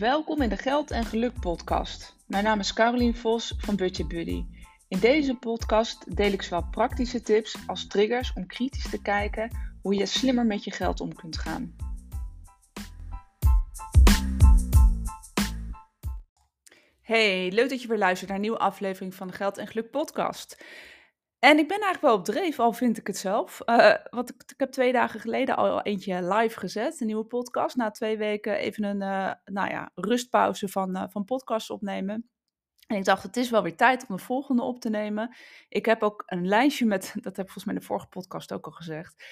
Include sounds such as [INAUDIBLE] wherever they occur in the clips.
Welkom in de Geld en Geluk podcast. Mijn naam is Carolien Vos van Budget Buddy. In deze podcast deel ik zowel praktische tips als triggers om kritisch te kijken hoe je slimmer met je geld om kunt gaan. Hey, leuk dat je weer luistert naar een nieuwe aflevering van de Geld en Geluk podcast. En ik ben eigenlijk wel op dreef, al vind ik het zelf. Uh, want ik, ik, heb twee dagen geleden al eentje live gezet, een nieuwe podcast. Na twee weken even een uh, nou ja, rustpauze van, uh, van podcasts opnemen. En ik dacht, het is wel weer tijd om de volgende op te nemen. Ik heb ook een lijstje met, [LAUGHS] dat heb ik volgens mij in de vorige podcast ook al gezegd.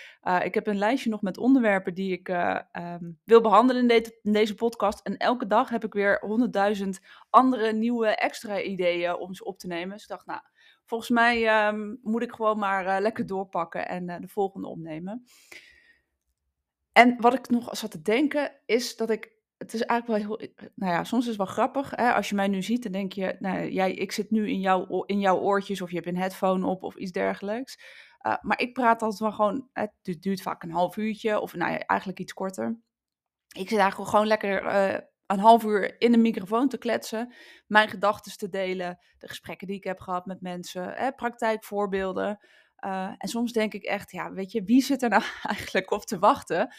Ik heb een lijstje nog met onderwerpen die ik um, wil behandelen in, in, deze podcast. En elke dag heb ik weer honderdduizend andere nieuwe extra ideeën om ze op te nemen. Dus ik dacht, nou, volgens mij um, moet ik gewoon maar uh, lekker doorpakken en de volgende opnemen. En wat ik nog zat te denken, is dat ik het is eigenlijk wel heel, nou ja, soms is het wel grappig. Hè? Als je mij nu ziet, dan denk je, nou, jij, ik zit nu in, jouw in jouw oortjes of je hebt een headphone op of iets dergelijks. Maar ik praat altijd wel gewoon, het duurt vaak een half uurtje of nou ja, eigenlijk iets korter. Ik zit eigenlijk gewoon lekker een half uur in de microfoon te kletsen, mijn gedachten te delen, de gesprekken die ik heb gehad met mensen, hè, praktijkvoorbeelden. Uh, en soms denk ik echt, ja, weet je, wie zit er nou [LAUGHS] eigenlijk op te wachten?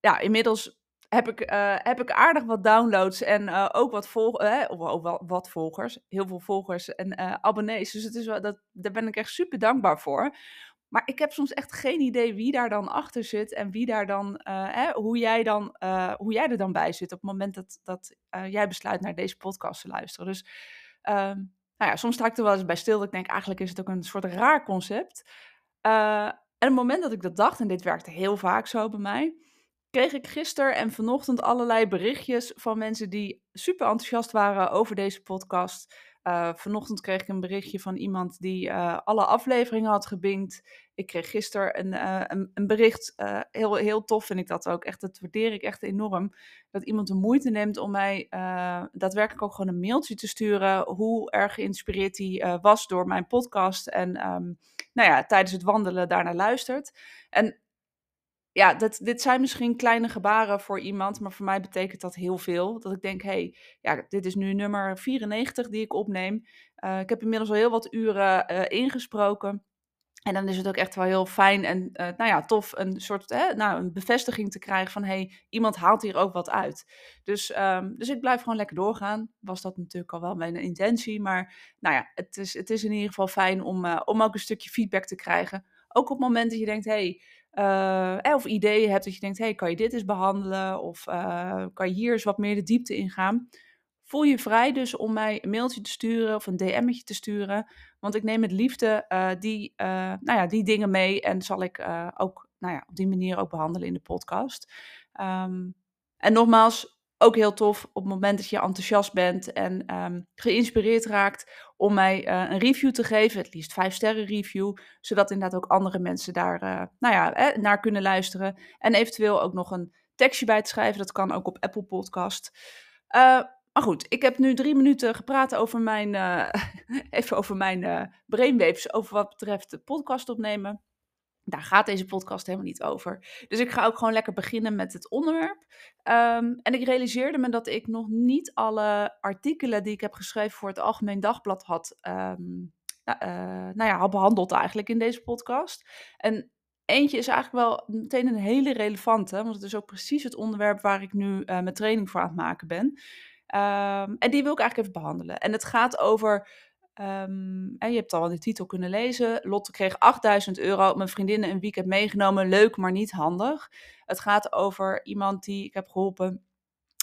ja, inmiddels heb ik, uh, heb ik aardig wat downloads en ook wat, volg wat volgers. Heel veel volgers en abonnees. Dus het is wel, dat, daar ben ik echt super dankbaar voor. Maar ik heb soms echt geen idee wie daar dan achter zit en wie daar dan, hè, hoe, jij dan hoe jij er dan bij zit op het moment dat, dat jij besluit naar deze podcast te luisteren. Dus ehm, nou ja, soms sta ik er wel eens bij stil. Dat ik denk, eigenlijk is het ook een soort raar concept. en op het moment dat ik dat dacht, en dit werkte heel vaak zo bij mij, kreeg ik gisteren en vanochtend allerlei berichtjes van mensen die super enthousiast waren over deze podcast. Uh, vanochtend kreeg ik een berichtje van iemand die uh, alle afleveringen had gebinkt. Ik kreeg gisteren een, uh, een, bericht, heel, heel tof vind ik dat ook, echt, dat waardeer ik echt enorm. Dat iemand de moeite neemt om mij daadwerkelijk ook gewoon een mailtje te sturen. Hoe erg geïnspireerd hij was door mijn podcast. En um, nou ja, tijdens het wandelen daarnaar luistert. En ja, dat, dit zijn misschien kleine gebaren voor iemand, maar voor mij betekent dat heel veel. Dat ik denk, hé, hey, ja, dit is nu nummer 94 die ik opneem. Uh, ik heb inmiddels al heel wat uren uh, ingesproken. En dan is het ook echt wel heel fijn en uh, nou ja, tof een soort nou, een bevestiging te krijgen van hey, iemand haalt hier ook wat uit. Dus, um, dus ik blijf gewoon lekker doorgaan. Was dat natuurlijk al wel mijn intentie. Maar nou ja, het is, het is in ieder geval fijn om, om ook een stukje feedback te krijgen. Ook op het moment dat je denkt, hey, uh, of ideeën hebt dat je denkt, hey, kan je dit eens behandelen? Of uh, kan je hier eens wat meer de diepte in gaan? Voel je vrij dus om mij een mailtje te sturen of een DM'tje te sturen. Want ik neem met liefde die, nou ja, die dingen mee en zal ik ook nou ja, op die manier ook behandelen in de podcast. Um, en nogmaals, ook heel tof op het moment dat je enthousiast bent en um, geïnspireerd raakt om mij uh, een review te geven, het liefst vijf sterren review, zodat inderdaad ook andere mensen daar uh, nou ja, eh, naar kunnen luisteren. En eventueel ook nog een tekstje bij te schrijven, dat kan ook op Apple Podcast. maar goed, ik heb nu drie minuten gepraat over mijn, [LAUGHS] even over mijn brainwaves, over wat betreft de podcast opnemen. Daar gaat deze podcast helemaal niet over. Dus ik ga ook gewoon lekker beginnen met het onderwerp. Um, en ik realiseerde me dat ik nog niet alle artikelen die ik heb geschreven voor het Algemeen Dagblad had, um, uh, nou ja, had behandeld eigenlijk in deze podcast. En eentje is eigenlijk wel meteen een hele relevante, want het is ook precies het onderwerp waar ik nu uh, mijn training voor aan het maken ben. Um, en die wil ik eigenlijk even behandelen. En het gaat over Um, en je hebt al de titel kunnen lezen. Lotte kreeg 8000 euro. Mijn vriendinnen een weekend meegenomen. Leuk, maar niet handig. Het gaat over iemand die ik heb geholpen,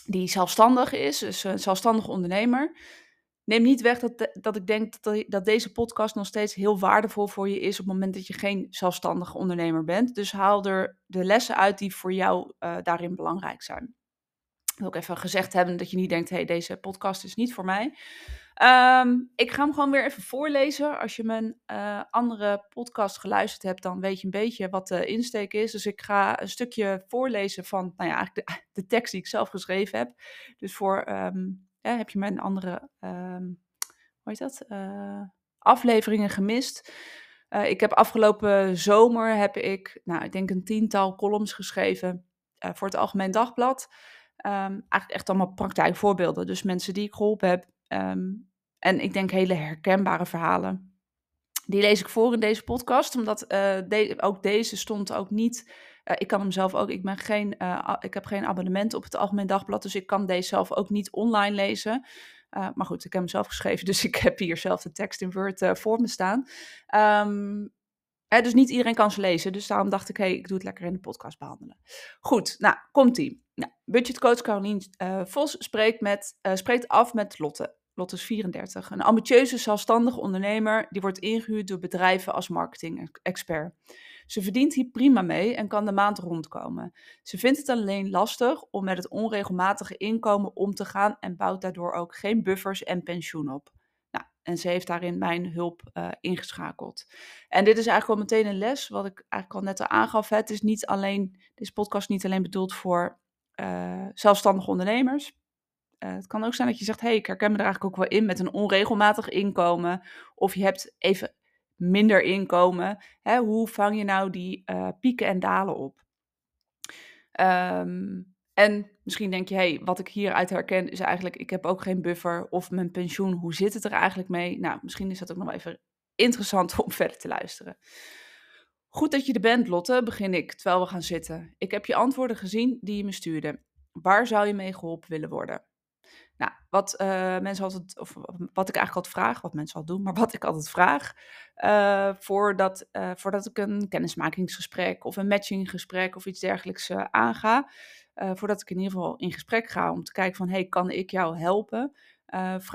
die zelfstandig is. Dus een zelfstandig ondernemer. Neem niet weg dat, dat ik denk dat, dat deze podcast nog steeds heel waardevol voor je is op het moment dat je geen zelfstandige ondernemer bent. Dus haal er de lessen uit die voor jou uh, daarin belangrijk zijn. Ik wil ook even gezegd hebben dat je niet denkt, hé, hey, deze podcast is niet voor mij. Um, ik ga hem gewoon weer even voorlezen. Als je mijn uh, andere podcast geluisterd hebt, dan weet je een beetje wat de insteek is. Dus ik ga een stukje voorlezen van, nou ja, eigenlijk de, [LAUGHS] tekst die ik zelf geschreven heb. Dus voor, ja, heb je mijn andere, um, hoe heet dat, uh, afleveringen gemist. Uh, ik heb afgelopen zomer, heb ik, nou, ik denk een tiental columns geschreven voor het Algemeen Dagblad. Ehm, eigenlijk echt allemaal praktijkvoorbeelden. Dus mensen die ik geholpen heb. Ehm, en ik denk hele herkenbare verhalen. Die lees ik voor in deze podcast, omdat uh, ook deze stond ook niet. Uh, ik kan hem zelf ook. Ik, ben geen, uh, ik heb geen abonnement op het Algemeen Dagblad, dus ik kan deze zelf ook niet online lezen. maar goed, ik heb hem zelf geschreven, [LAUGHS] dus ik heb hier zelf de tekst in Word voor me staan. Um, dus niet iedereen kan ze lezen. Dus daarom dacht ik, hé, hey, ik doe het lekker in de podcast behandelen. Goed, nou, komt-ie. Nou, budgetcoach Carolien uh, Vos spreekt, met, spreekt af met Lotte. Lotte is 34. Een ambitieuze, zelfstandige ondernemer die wordt ingehuurd door bedrijven als marketing-expert. Ze verdient hier prima mee en kan de maand rondkomen. Ze vindt het alleen lastig om met het onregelmatige inkomen om te gaan en bouwt daardoor ook geen buffers en pensioen op. Nou, en ze heeft daarin mijn hulp uh, ingeschakeld. En dit is eigenlijk al meteen een les, wat ik eigenlijk al net al aangaf. Het is niet alleen, deze podcast niet alleen bedoeld voor uh, zelfstandige ondernemers. Uh, het kan ook zijn dat je zegt, hey, ik herken me er eigenlijk ook wel in met een onregelmatig inkomen. Of je hebt even minder inkomen. Hè, hoe vang je nou die pieken en dalen op? Um, en misschien denk je, hey, wat ik hieruit herken is eigenlijk, ik heb ook geen buffer of mijn pensioen, hoe zit het er eigenlijk mee? Nou, misschien is dat ook nog even interessant om [LAUGHS] verder te luisteren. Goed dat je er bent, Lotte, begin ik, terwijl we gaan zitten. Ik heb je antwoorden gezien die je me stuurde. Waar zou je mee geholpen willen worden? Nou, wat uh, mensen altijd, of wat ik eigenlijk altijd vraag, wat mensen al doen, maar [LAUGHS] wat ik altijd vraag, uh, voordat, uh, voordat ik een kennismakingsgesprek of een matchinggesprek of iets dergelijks aanga, voordat ik in ieder geval in gesprek ga om te kijken van, hey, kan ik jou helpen?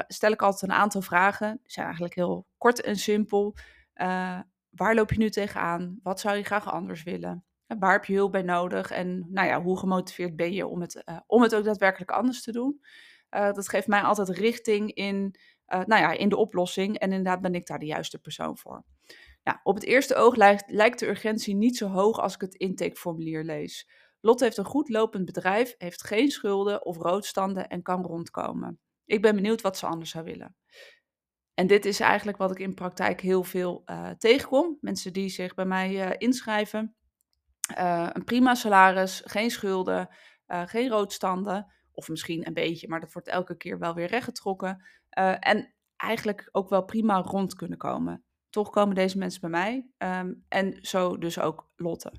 Stel ik altijd een aantal vragen. Die zijn eigenlijk heel kort en simpel. Waar loop je nu tegenaan? Wat zou je graag anders willen? Waar heb je hulp bij nodig? En nou ja, hoe gemotiveerd ben je om het, om het ook daadwerkelijk anders te doen? Dat geeft mij altijd richting in, nou ja, in de oplossing. En inderdaad ben ik daar de juiste persoon voor. Op het eerste oog lijkt, de urgentie niet zo hoog als ik het intakeformulier lees. Lotte heeft een goed lopend bedrijf, heeft geen schulden of roodstanden en kan rondkomen. Ik ben benieuwd wat ze anders zou willen. En dit is eigenlijk wat ik in praktijk heel veel uh, tegenkom. Mensen die zich bij mij inschrijven. Een prima salaris, geen schulden, geen roodstanden. Of misschien een beetje, maar dat wordt elke keer wel weer rechtgetrokken. en eigenlijk ook wel prima rond kunnen komen. Toch komen deze mensen bij mij. Um, en zo dus ook Lotte.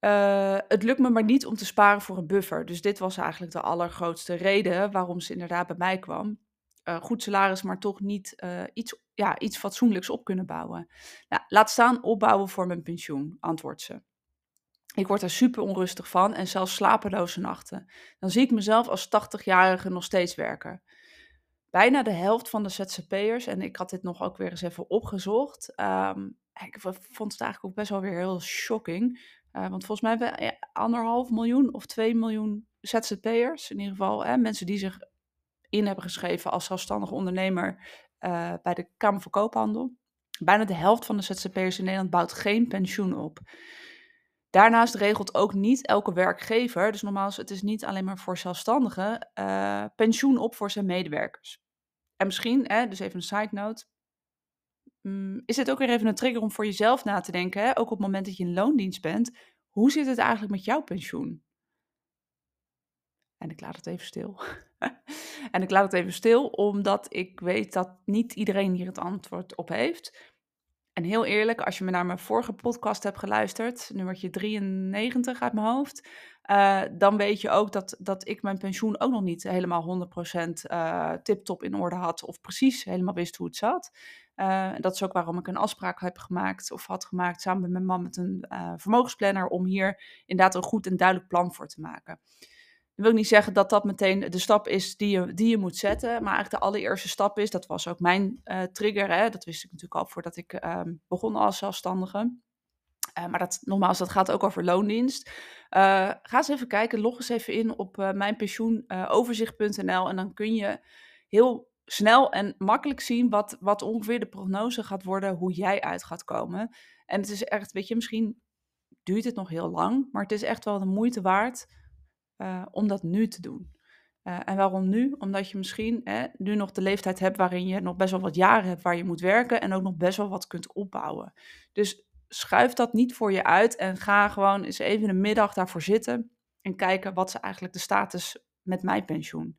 Uh, het lukt me maar niet om te sparen voor een buffer. Dus dit was eigenlijk de allergrootste reden waarom ze inderdaad bij mij kwam. Uh, goed salaris, maar toch niet iets, ja, iets fatsoenlijks op kunnen bouwen. Nou, laat staan opbouwen voor mijn pensioen, antwoordt ze. Ik word er super onrustig van en zelfs slapeloze nachten. Dan zie ik mezelf als 80-jarige nog steeds werken. Bijna de helft van de ZZP'ers, en ik had dit nog ook weer eens even opgezocht. Um, ik vond het eigenlijk ook best wel weer heel shocking. Uh, want volgens mij hebben we anderhalf miljoen of twee miljoen ZZP'ers. In ieder geval hè, mensen die zich in hebben geschreven als zelfstandig ondernemer uh, bij de Kamer van Koophandel. Bijna de helft van de ZZP'ers in Nederland bouwt geen pensioen op. Daarnaast regelt ook niet elke werkgever, dus nogmaals, het is niet alleen maar voor zelfstandigen, uh, pensioen op voor zijn medewerkers. En misschien, hè, dus even een side note, um, is het ook weer even een trigger om voor jezelf na te denken, hè? ook op het moment dat je in loondienst bent, hoe zit het eigenlijk met jouw pensioen? En ik laat het even stil. [LAUGHS] en ik laat het even stil, omdat ik weet dat niet iedereen hier het antwoord op heeft. En heel eerlijk, als je me naar mijn vorige podcast hebt geluisterd, nummertje 93 uit mijn hoofd, uh, dan weet je ook dat, dat ik mijn pensioen ook nog niet helemaal 100% uh, tip-top in orde had, of precies helemaal wist hoe het zat. Uh, dat is ook waarom ik een afspraak heb gemaakt of had gemaakt samen met mijn man met een vermogensplanner om hier inderdaad een goed en duidelijk plan voor te maken. Dat wil ik niet zeggen dat dat meteen de stap is die je, die je moet zetten, maar eigenlijk de allereerste stap is, dat was ook mijn uh, trigger, hè, dat wist ik natuurlijk al voordat ik ehm, begon als zelfstandige. maar dat, nogmaals, dat gaat ook over loondienst. ga eens even kijken, log eens even in op mijnpensioenoverzicht.nl en dan kun je heel snel en makkelijk zien wat, wat ongeveer de prognose gaat worden, hoe jij uit gaat komen. En het is echt, weet je, misschien duurt het nog heel lang, maar het is echt wel de moeite waard uh, om dat nu te doen. Uh, en waarom nu? Omdat je misschien hè, nu nog de leeftijd hebt waarin je nog best wel wat jaren hebt waar je moet werken en ook nog best wel wat kunt opbouwen. Dus schuif dat niet voor je uit en ga gewoon eens even een middag daarvoor zitten. en kijken wat is eigenlijk de status met mijn pensioen.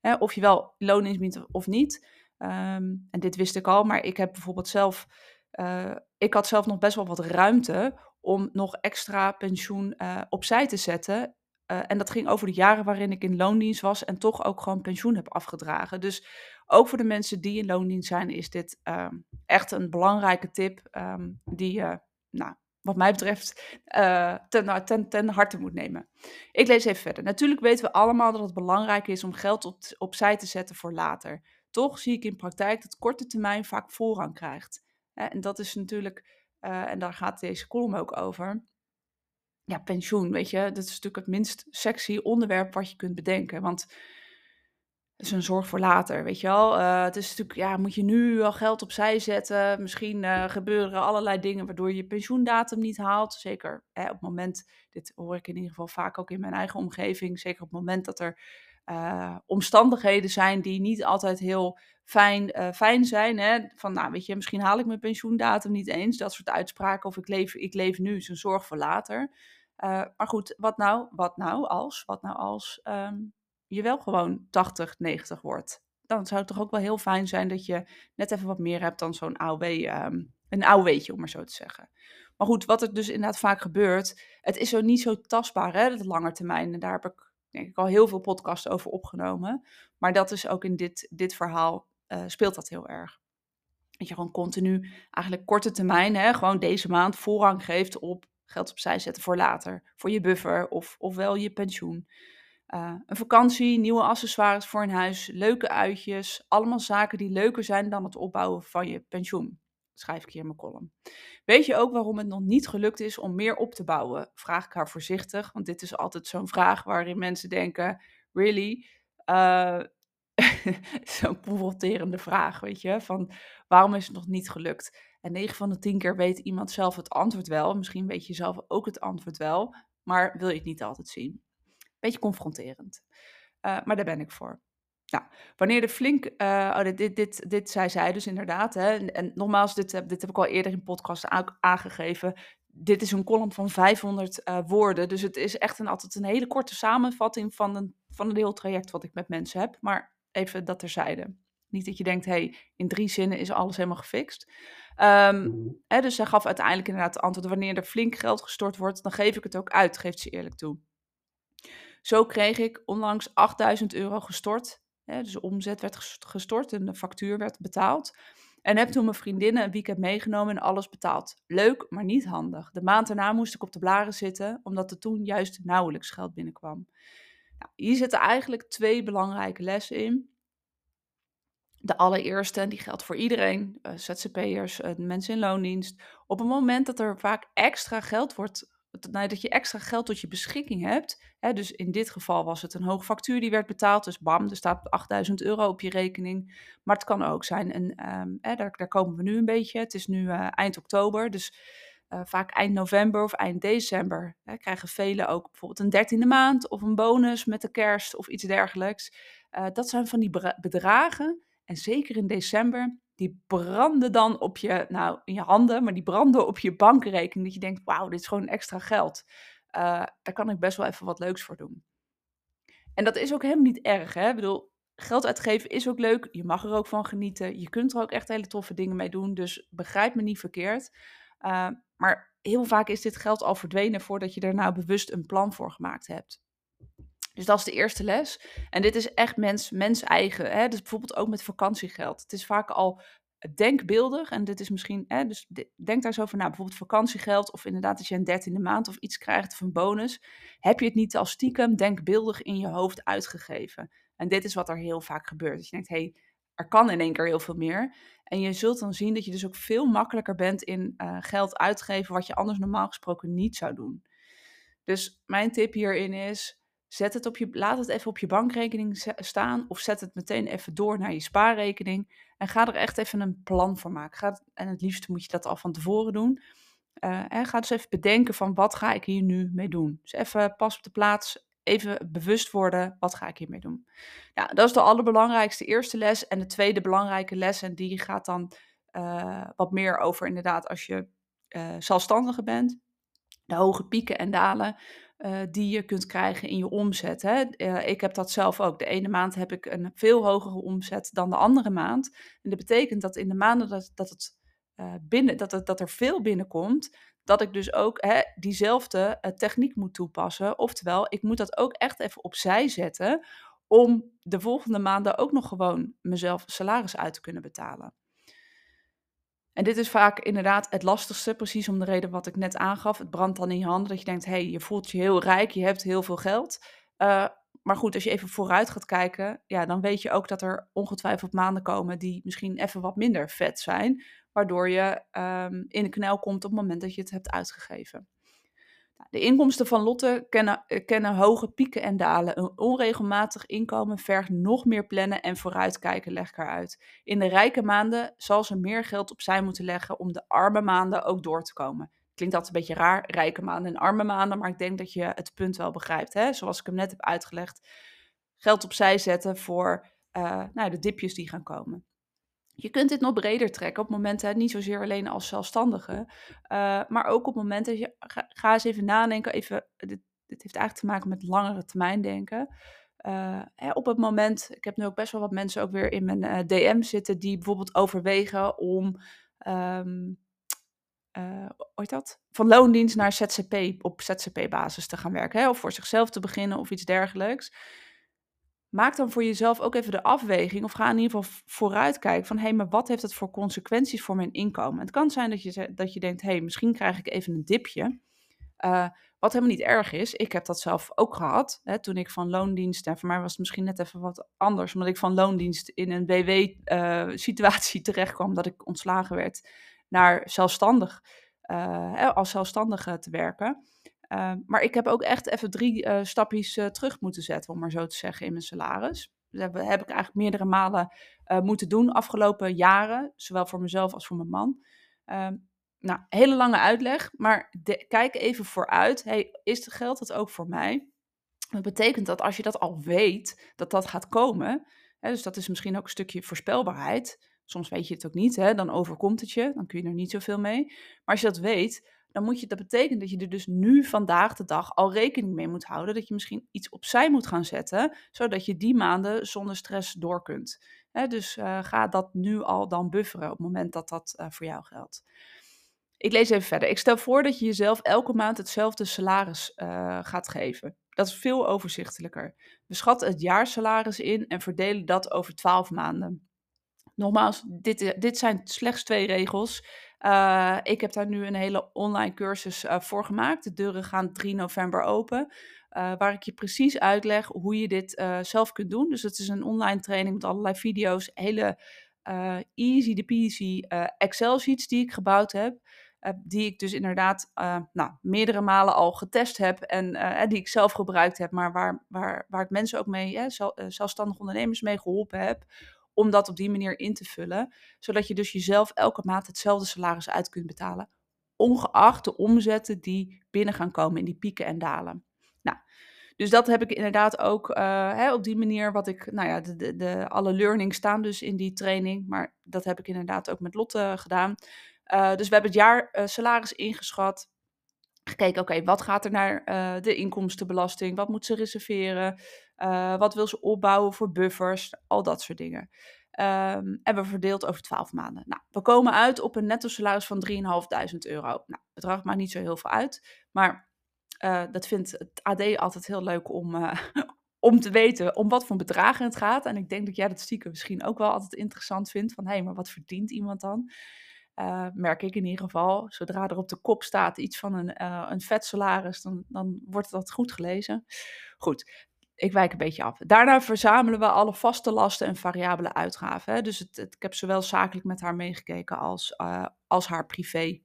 Hè, of je wel biedt of niet. Ehm, en dit wist ik al, maar ik heb bijvoorbeeld zelf, uh, ik had zelf nog best wel wat ruimte om nog extra pensioen opzij te zetten. Uh, en dat ging over de jaren waarin ik in loondienst was en toch ook gewoon pensioen heb afgedragen. Dus ook voor de mensen die in loondienst zijn, is dit um, echt een belangrijke tip um, die je, nou, wat mij betreft, uh, ten, ten, ten harte moet nemen. Ik lees even verder. Natuurlijk weten we allemaal dat het belangrijk is om geld op, opzij te zetten voor later. Toch zie ik in praktijk dat korte termijn vaak voorrang krijgt. En dat is natuurlijk, en daar gaat deze column ook over. Ja, pensioen, weet je, dat is natuurlijk het minst sexy onderwerp wat je kunt bedenken. Want is een zorg voor later, weet je wel. Uh, het is natuurlijk, ja, moet je nu al geld opzij zetten? Misschien uh, gebeuren allerlei dingen waardoor je je pensioendatum niet haalt. Zeker hè, op het moment, dit hoor ik in ieder geval vaak ook in mijn eigen omgeving. Zeker op het moment dat er uh, omstandigheden zijn die niet altijd heel fijn, fijn zijn. Hè? Van, nou, weet je, misschien haal ik mijn pensioendatum niet eens. Dat soort uitspraken. Of ik leef, ik leef nu, is een zorg voor later. maar goed, wat nou, wat nou als, wat nou als... Um, je wel gewoon 80, 90 wordt. Dan zou het toch ook wel heel fijn zijn dat je net even wat meer hebt dan zo'n AOW, ehm, een AOW'tje om maar zo te zeggen. Maar goed, wat er dus inderdaad vaak gebeurt, het is zo niet zo tastbaar, hè, dat lange termijn. En daar heb ik denk ik al heel veel podcasts over opgenomen. Maar dat is ook in dit, dit verhaal, uh, speelt dat heel erg. Dat je gewoon continu, eigenlijk korte termijn, hè, gewoon deze maand voorrang geeft op geld opzij zetten voor later. Voor je buffer of, ofwel je pensioen. Uh, een vakantie, nieuwe accessoires voor een huis, leuke uitjes. Allemaal zaken die leuker zijn dan het opbouwen van je pensioen. Schrijf ik hier mijn column. Weet je ook waarom het nog niet gelukt is om meer op te bouwen? Vraag ik haar voorzichtig, want dit is altijd zo'n vraag waarin mensen denken: really? Uh, [LAUGHS] zo'n confronterende vraag, weet je? Van waarom is het nog niet gelukt? En 9 van de 10 keer weet iemand zelf het antwoord wel. Misschien weet je zelf ook het antwoord wel, maar wil je het niet altijd zien. Beetje confronterend. Uh, maar daar ben ik voor. Nou, wanneer de flink, uh, oh, dit, dit, dit, zei zij dus inderdaad. Hè, en, en nogmaals, dit, dit heb ik al eerder in podcast aangegeven. Dit is een column van 500 uh, eh, woorden. Dus het is echt een, altijd een hele korte samenvatting van een, van een heel traject wat ik met mensen heb. Maar even dat terzijde. Niet dat je denkt, hey, in drie zinnen is alles helemaal gefixt. Um, hè, dus zij gaf uiteindelijk inderdaad het antwoord. Wanneer er flink geld gestort wordt, dan geef ik het ook uit, geeft ze eerlijk toe. Zo kreeg ik onlangs 8000 euro gestort. Dus de omzet werd gestort en de factuur werd betaald. En heb toen mijn vriendinnen een weekend meegenomen en alles betaald. Leuk, maar niet handig. De maand daarna moest ik op de blaren zitten, omdat er toen juist nauwelijks geld binnenkwam. Nou, hier zitten eigenlijk twee belangrijke lessen in. De allereerste, die geldt voor iedereen, uh, ZZP'ers, mensen in loondienst. Op het moment dat er vaak extra geld wordt nou, dat je extra geld tot je beschikking hebt. Hè, dus in dit geval was het een hoge factuur die werd betaald. Dus bam, er staat 8000 euro op je rekening. Maar het kan ook zijn, en um, hè, daar, daar, komen we nu een beetje. Het is nu uh, eind oktober, dus uh, vaak eind november of eind december hè, krijgen velen ook bijvoorbeeld een dertiende maand of een bonus met de kerst of iets dergelijks. Uh, dat zijn van die bedragen. En zeker in december die branden dan op je, nou in je handen, maar die branden op je bankrekening. Dat je denkt, wauw, dit is gewoon extra geld. Uh, daar kan ik best wel even wat leuks voor doen. En dat is ook helemaal niet erg, hè. Ik bedoel, geld uitgeven is ook leuk. Je mag er ook van genieten. Je kunt er ook echt hele toffe dingen mee doen. Dus begrijp me niet verkeerd. Uh, maar heel vaak is dit geld al verdwenen voordat je er nou bewust een plan voor gemaakt hebt. Dus dat is de eerste les. En dit is echt mens, mens eigen. Hè? Dus bijvoorbeeld ook met vakantiegeld. Het is vaak al denkbeeldig. En dit is misschien, hè, dus denk daar zo over na. Bijvoorbeeld vakantiegeld of inderdaad als je een dertiende maand of iets krijgt of een bonus. Heb je het niet als stiekem denkbeeldig in je hoofd uitgegeven. En dit is wat er heel vaak gebeurt. Dat je denkt, hé, hey, er kan in één keer heel veel meer. En je zult dan zien dat je dus ook veel makkelijker bent in uh, geld uitgeven wat je anders normaal gesproken niet zou doen. Dus mijn tip hierin is, Zet het op je, laat het even op je bankrekening staan of zet het meteen even door naar je spaarrekening. En ga er echt even een plan voor maken. Ga, en het liefst moet je dat al van tevoren doen. En ga dus even bedenken van wat ga ik hier nu mee doen. Dus even pas op de plaats, even bewust worden, wat ga ik hiermee doen. Ja, dat is de allerbelangrijkste eerste les. En de tweede belangrijke les, en die gaat dan uh, wat meer over inderdaad als je uh, zelfstandige bent. De hoge pieken en dalen eh, die je kunt krijgen in je omzet. Hè? Eh, ik heb dat zelf ook. De ene maand heb ik een veel hogere omzet dan de andere maand. En dat betekent dat in de maanden dat, dat, het, uh, binnen, dat, het, dat er veel binnenkomt, dat ik dus ook hè, diezelfde techniek moet toepassen. Oftewel, ik moet dat ook echt even opzij zetten om de volgende maanden ook nog gewoon mezelf salaris uit te kunnen betalen. En dit is vaak inderdaad het lastigste, precies om de reden wat ik net aangaf. Het brandt dan in je handen dat je denkt, hé, hey, je voelt je heel rijk, je hebt heel veel geld. Uh, maar goed, als je even vooruit gaat kijken, ja, dan weet je ook dat er ongetwijfeld maanden komen die misschien even wat minder vet zijn. Waardoor je um, in de knel komt op het moment dat je het hebt uitgegeven. De inkomsten van Lotte kennen, eh, kennen hoge pieken en dalen. Een onregelmatig inkomen vergt nog meer plannen en vooruitkijken, leg ik uit. In de rijke maanden zal ze meer geld opzij moeten leggen om de arme maanden ook door te komen. Klinkt altijd een beetje raar, rijke maanden en arme maanden, maar ik denk dat je het punt wel begrijpt. Hè? Zoals ik hem net heb uitgelegd, geld opzij zetten voor uh, nou, de dipjes die gaan komen. Je kunt dit nog breder trekken op momenten, niet zozeer alleen als zelfstandige, uh, maar ook op momenten je ga, eens even nadenken, even, dit, dit, heeft eigenlijk te maken met langere termijn denken. Uh, hè, op het moment, ik heb nu ook best wel wat mensen ook weer in mijn eh, DM zitten die bijvoorbeeld overwegen om, um, dat? Van loondienst naar ZZP op ZZP-basis te gaan werken, hè, of voor zichzelf te beginnen of iets dergelijks maak dan voor jezelf ook even de afweging of ga in ieder geval vooruitkijken van hé, hey, maar wat heeft het voor consequenties voor mijn inkomen? Het kan zijn dat je, dat je denkt, hé, hey, misschien krijg ik even een dipje. Uh, wat helemaal niet erg is. Ik heb dat zelf ook gehad. Hè, toen ik van loondienst, en voor mij was het misschien net even wat anders, omdat ik van loondienst in een WW-situatie uh, [LAUGHS] terecht kwam, dat ik ontslagen werd, naar zelfstandig, uh, als zelfstandige te werken. Ehm, maar ik heb ook echt even drie uh, stapjes uh, terug moeten zetten, om maar zo te zeggen, in mijn salaris. Dat heb, heb ik eigenlijk meerdere malen uh, moeten doen afgelopen jaren, zowel voor mezelf als voor mijn man. Um, nou, hele lange uitleg, maar kijk even vooruit. Hey, is het geld het ook voor mij? Dat betekent dat als je dat al weet, dat dat gaat komen. Hè, dus dat is misschien ook een stukje voorspelbaarheid. Soms weet je het ook niet, hè, dan overkomt het je, dan kun je er niet zoveel mee. Maar als je dat weet, dan moet je, dat betekent dat je er dus nu vandaag de dag al rekening mee moet houden. Dat je misschien iets opzij moet gaan zetten, zodat je die maanden zonder stress door kunt. dus uh, ga dat nu al dan bufferen op het moment dat dat uh, voor jou geldt. Ik lees even verder. Ik stel voor dat je jezelf elke maand hetzelfde salaris uh, gaat geven. Dat is veel overzichtelijker. We schatten het jaarsalaris in en verdelen dat over 12 maanden. Nogmaals, dit, dit zijn slechts twee regels. Uh, ik heb daar nu een hele online cursus uh, voor gemaakt. De deuren gaan 3 november open. Uh, waar ik je precies uitleg hoe je dit zelf kunt doen. Dus het is een online training met allerlei video's. Hele easy de peasy Excel sheets die ik gebouwd heb. die ik dus inderdaad nou, meerdere malen al getest heb. En die ik zelf gebruikt heb. Maar waar, waar, waar ik mensen ook mee, zelfstandige ondernemers mee geholpen heb om dat op die manier in te vullen. Zodat je dus jezelf elke maand hetzelfde salaris uit kunt betalen. Ongeacht de omzetten die binnen gaan komen in die pieken en dalen. Nou, dus dat heb ik inderdaad ook uh, hè, op die manier wat ik, nou ja, de, de, alle learnings staan dus in die training. Maar dat heb ik inderdaad ook met Lotte gedaan. Uh, dus we hebben het jaar uh, salaris ingeschat gekeken, oké, wat gaat er naar uh, de inkomstenbelasting? Wat moet ze reserveren? Uh, wat wil ze opbouwen voor buffers? Al dat soort dingen. Um, en we verdeeld over 12 maanden. Nou, we komen uit op een netto salaris van 3.500 euro. Nou, bedrag maakt niet zo heel veel uit. Maar uh, dat vindt het AD altijd heel leuk om, [LAUGHS] om te weten om wat voor bedragen het gaat. En ik denk dat jij dat stiekem misschien ook wel altijd interessant vindt. Van, hé, hey, maar wat verdient iemand dan? Uh, merk ik in ieder geval. Zodra er op de kop staat iets van een, uh, een vet salaris, dan, dan wordt dat goed gelezen. Goed, ik wijk een beetje af. Daarna verzamelen we alle vaste lasten en variabele uitgaven. Hè. Dus het, ik heb zowel zakelijk met haar meegekeken als, uh, als haar privé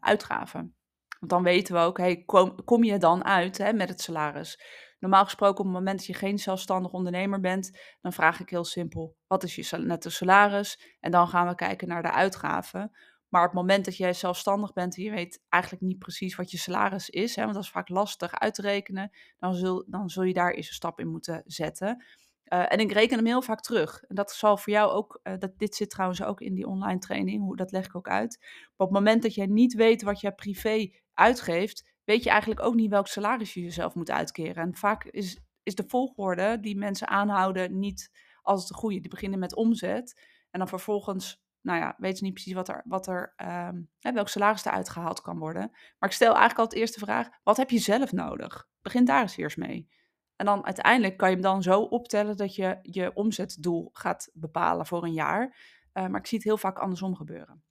uitgaven. Want dan weten we ook, hey, kom, kom je dan uit hè, met het salaris? Normaal gesproken, op het moment dat je geen zelfstandig ondernemer bent, dan vraag ik heel simpel: wat is je netto salaris? En dan gaan we kijken naar de uitgaven. Maar op het moment dat jij zelfstandig bent en je weet eigenlijk niet precies wat je salaris is, hè, want dat is vaak lastig uit te rekenen, dan zul, dan zul je daar eerst een stap in moeten zetten. Uh, en ik reken hem heel vaak terug. En dat zal voor jou ook, uh, dat, dit zit trouwens ook in die online training, hoe, dat leg ik ook uit. Maar op het moment dat jij niet weet wat je privé uitgeeft, weet je eigenlijk ook niet welk salaris je jezelf moet uitkeren. En vaak is, is de volgorde die mensen aanhouden niet als de goede. Die beginnen met omzet en dan vervolgens, nou ja, weten niet precies wat er, wat er um, welk salaris eruit gehaald kan worden. Maar ik stel eigenlijk altijd de vraag, wat heb je zelf nodig? Begin daar eens eerst mee. En dan uiteindelijk kan je hem dan zo optellen dat je je omzetdoel gaat bepalen voor een jaar. Uh, maar ik zie het heel vaak andersom gebeuren.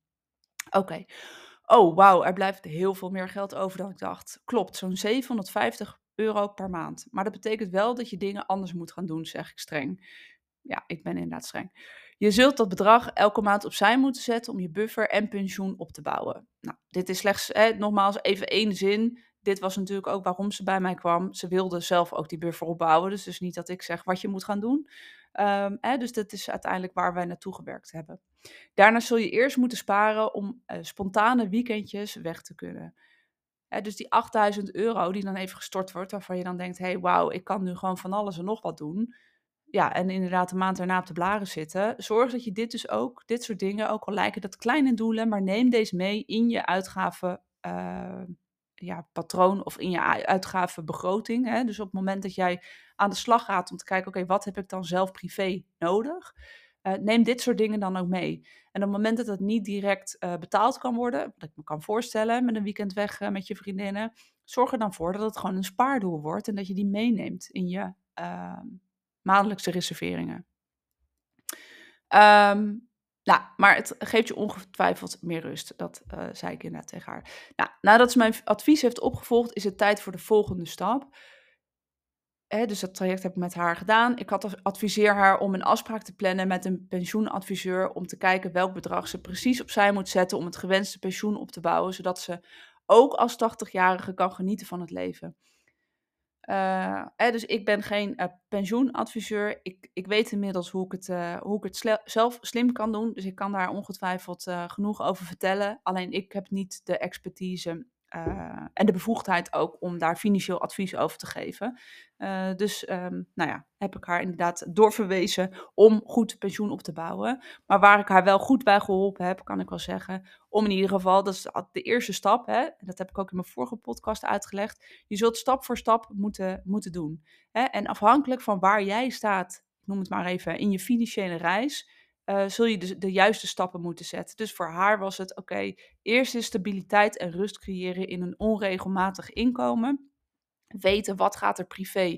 Oké. Oh, wauw, er blijft heel veel meer geld over dan ik dacht. Klopt, zo'n 750 euro per maand. Maar dat betekent wel dat je dingen anders moet gaan doen, zeg ik streng. Ja, ik ben inderdaad streng. Je zult dat bedrag elke maand opzij moeten zetten om je buffer en pensioen op te bouwen. Nou, dit is slechts, hè, nogmaals, even één zin. Dit was natuurlijk ook waarom ze bij mij kwam. Ze wilde zelf ook die buffer opbouwen. Dus, dus niet dat ik zeg wat je moet gaan doen. Um, hè, dus dat is uiteindelijk waar wij naartoe gewerkt hebben. Daarna zul je eerst moeten sparen om uh, spontane weekendjes weg te kunnen. Hè, dus die 8000 euro die dan even gestort wordt, waarvan je dan denkt: hé, hey, wauw, ik kan nu gewoon van alles en nog wat doen. Ja, en inderdaad de maand daarna op de blaren zitten. Zorg dat je dit dus ook, dit soort dingen, ook al lijken dat kleine doelen, maar neem deze mee in je uitgaven. Uh, ja, patroon of in je uitgavenbegroting. Hè? Dus op het moment dat jij aan de slag gaat om te kijken, oké, wat heb ik dan zelf privé nodig? Uh, neem dit soort dingen dan ook mee. En op het moment dat het niet direct uh, betaald kan worden, wat ik me kan voorstellen met een weekend weg met je vriendinnen, zorg er dan voor dat het gewoon een spaardoel wordt en dat je die meeneemt in je ehm, maandelijkse reserveringen. Um, nou, maar het geeft je ongetwijfeld meer rust. Dat uh, zei ik inderdaad tegen haar. Nou, nadat ze mijn advies heeft opgevolgd, is het tijd voor de volgende stap. Dus dat traject heb ik met haar gedaan. Ik had adviseer haar om een afspraak te plannen met een pensioenadviseur. Om te kijken welk bedrag ze precies opzij moet zetten om het gewenste pensioen op te bouwen. Zodat ze ook als 80-jarige kan genieten van het leven. Uh, dus ik ben geen uh, pensioenadviseur. Ik, ik weet inmiddels hoe ik het, uh, hoe ik het zelf slim kan doen. Dus ik kan daar ongetwijfeld genoeg over vertellen. Alleen ik heb niet de expertise uh, en de bevoegdheid ook om daar financieel advies over te geven. Uh, dus um, nou ja, heb ik haar inderdaad doorverwezen om goed pensioen op te bouwen. Maar waar ik haar wel goed bij geholpen heb, kan ik wel zeggen, om in ieder geval, dat is de eerste stap, hè, dat heb ik ook in mijn vorige podcast uitgelegd, je zult stap voor stap moeten, moeten doen. Hè, en afhankelijk van waar jij staat, noem het maar even, in je financiële reis, uh, zul je de, de, juiste stappen moeten zetten. Dus voor haar was het, oké, eerst is stabiliteit en rust creëren in een onregelmatig inkomen. Weten wat gaat er privé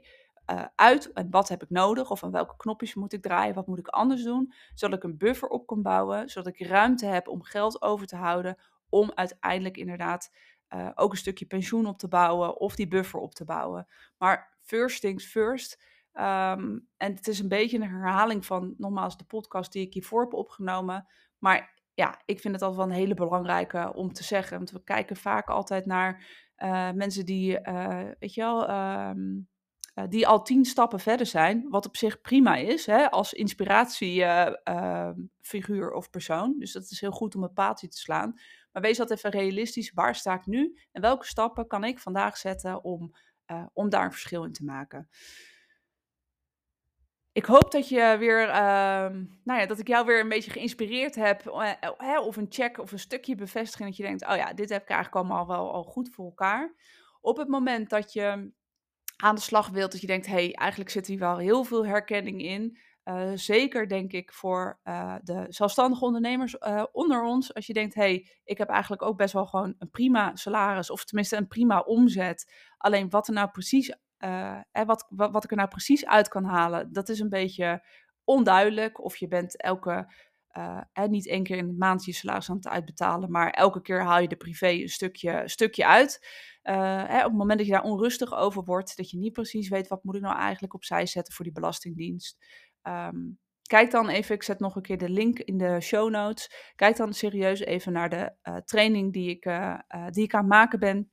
uh, uit en wat heb ik nodig of aan welke knopjes moet ik draaien, wat moet ik anders doen, zodat ik een buffer op kan bouwen, zodat ik ruimte heb om geld over te houden, om uiteindelijk inderdaad uh, ook een stukje pensioen op te bouwen of die buffer op te bouwen. Maar first things first, Um, en het is een beetje een herhaling van, nogmaals, de podcast die ik hiervoor heb opgenomen. Maar ja, ik vind het altijd wel een hele belangrijke om te zeggen. Want we kijken vaak altijd naar uh, mensen die, uh, weet je wel, um, uh, die al tien stappen verder zijn. Wat op zich prima is, hè, als inspiratiefiguur of persoon. Dus dat is heel goed om een paaltje te slaan. Maar wees altijd even realistisch. Waar sta ik nu? En welke stappen kan ik vandaag zetten om, om daar een verschil in te maken? Ik hoop dat je weer, uh, nou ja, dat ik jou weer een beetje geïnspireerd heb. Uh, of een check of een stukje bevestiging dat je denkt, oh ja, dit heb ik eigenlijk allemaal wel al goed voor elkaar. Op het moment dat je aan de slag wilt, dat je denkt, hey, eigenlijk zit hier wel heel veel herkenning in. Uh, zeker denk ik voor de zelfstandige ondernemers onder ons. Als je denkt, hey, ik heb eigenlijk ook best wel gewoon een prima salaris, of tenminste een prima omzet. Alleen wat er nou precies uh, wat, wat, ik er nou precies uit kan halen, dat is een beetje onduidelijk. Of je bent elke, uh, niet één keer in de maand je salaris aan het uitbetalen, maar elke keer haal je de privé een stukje, stukje uit. Hè, op het moment dat je daar onrustig over wordt, dat je niet precies weet wat moet ik nou eigenlijk opzij zetten voor die belastingdienst. Um, kijk dan even, ik zet nog een keer de link in de show notes. Kijk dan serieus even naar de training die ik, die ik aan het maken ben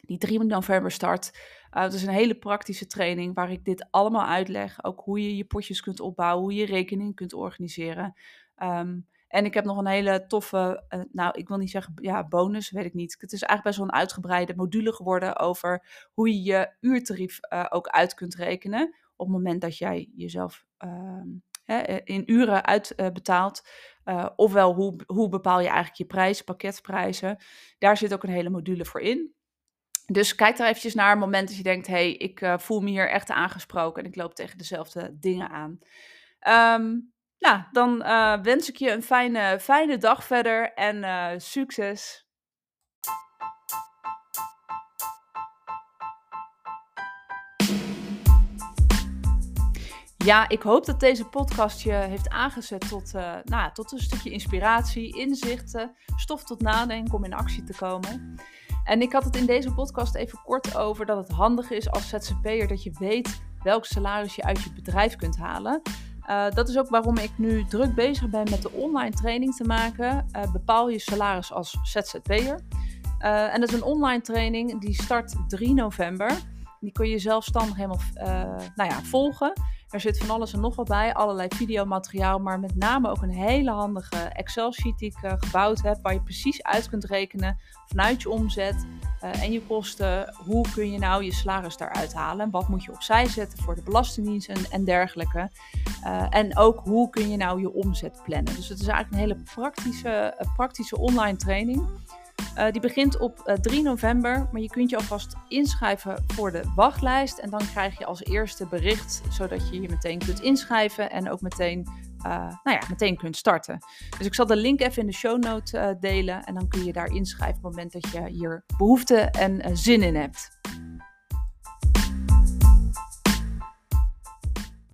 die 3 november start. Uh, het is een hele praktische training waar ik dit allemaal uitleg. Ook hoe je je potjes kunt opbouwen, hoe je rekening kunt organiseren. Um, en ik heb nog een hele toffe, uh, nou ik wil niet zeggen ja, bonus, weet ik niet. Het is eigenlijk best wel een uitgebreide module geworden over hoe je je uurtarief uh, ook uit kunt rekenen. Op het moment dat jij jezelf uh, in uren uitbetaalt. ofwel hoe, hoe bepaal je eigenlijk je prijs, pakketprijzen. Daar zit ook een hele module voor in. Dus kijk daar eventjes naar. Een moment dat je denkt, hé, hey, ik uh, voel me hier echt aangesproken en ik loop tegen dezelfde dingen aan. Um, nou, dan uh, wens ik je een fijne, fijne dag verder en uh, succes! Ja, ik hoop dat deze podcast je heeft aangezet tot, nou, tot een stukje inspiratie, inzichten, stof tot nadenken om in actie te komen. En ik had het in deze podcast even kort over dat het handig is als ZZP'er dat je weet welk salaris je uit je bedrijf kunt halen. Uh, dat is ook waarom ik nu druk bezig ben met de online training te maken. Uh, bepaal je salaris als ZZP'er. Uh, en dat is een online training die start 3 november. Die kun je zelfstandig helemaal nou ja, volgen. Er zit van alles en nog wat bij, allerlei videomateriaal, maar met name ook een hele handige Excel-sheet die ik uh, gebouwd heb, waar je precies uit kunt rekenen vanuit je omzet uh, en je kosten, hoe kun je nou je salaris daaruit halen? Wat moet je opzij zetten voor de Belastingdienst en, dergelijke? Uh, en ook hoe kun je nou je omzet plannen? Dus het is eigenlijk een hele praktische, praktische online training. Uh, die begint op uh, 3 november, maar je kunt je alvast inschrijven voor de wachtlijst. En dan krijg je als eerste bericht, zodat je je meteen kunt inschrijven en ook meteen, uh, nou ja, meteen kunt starten. Dus ik zal de link even in de show note delen en dan kun je daar inschrijven op het moment dat je hier behoefte en zin in hebt.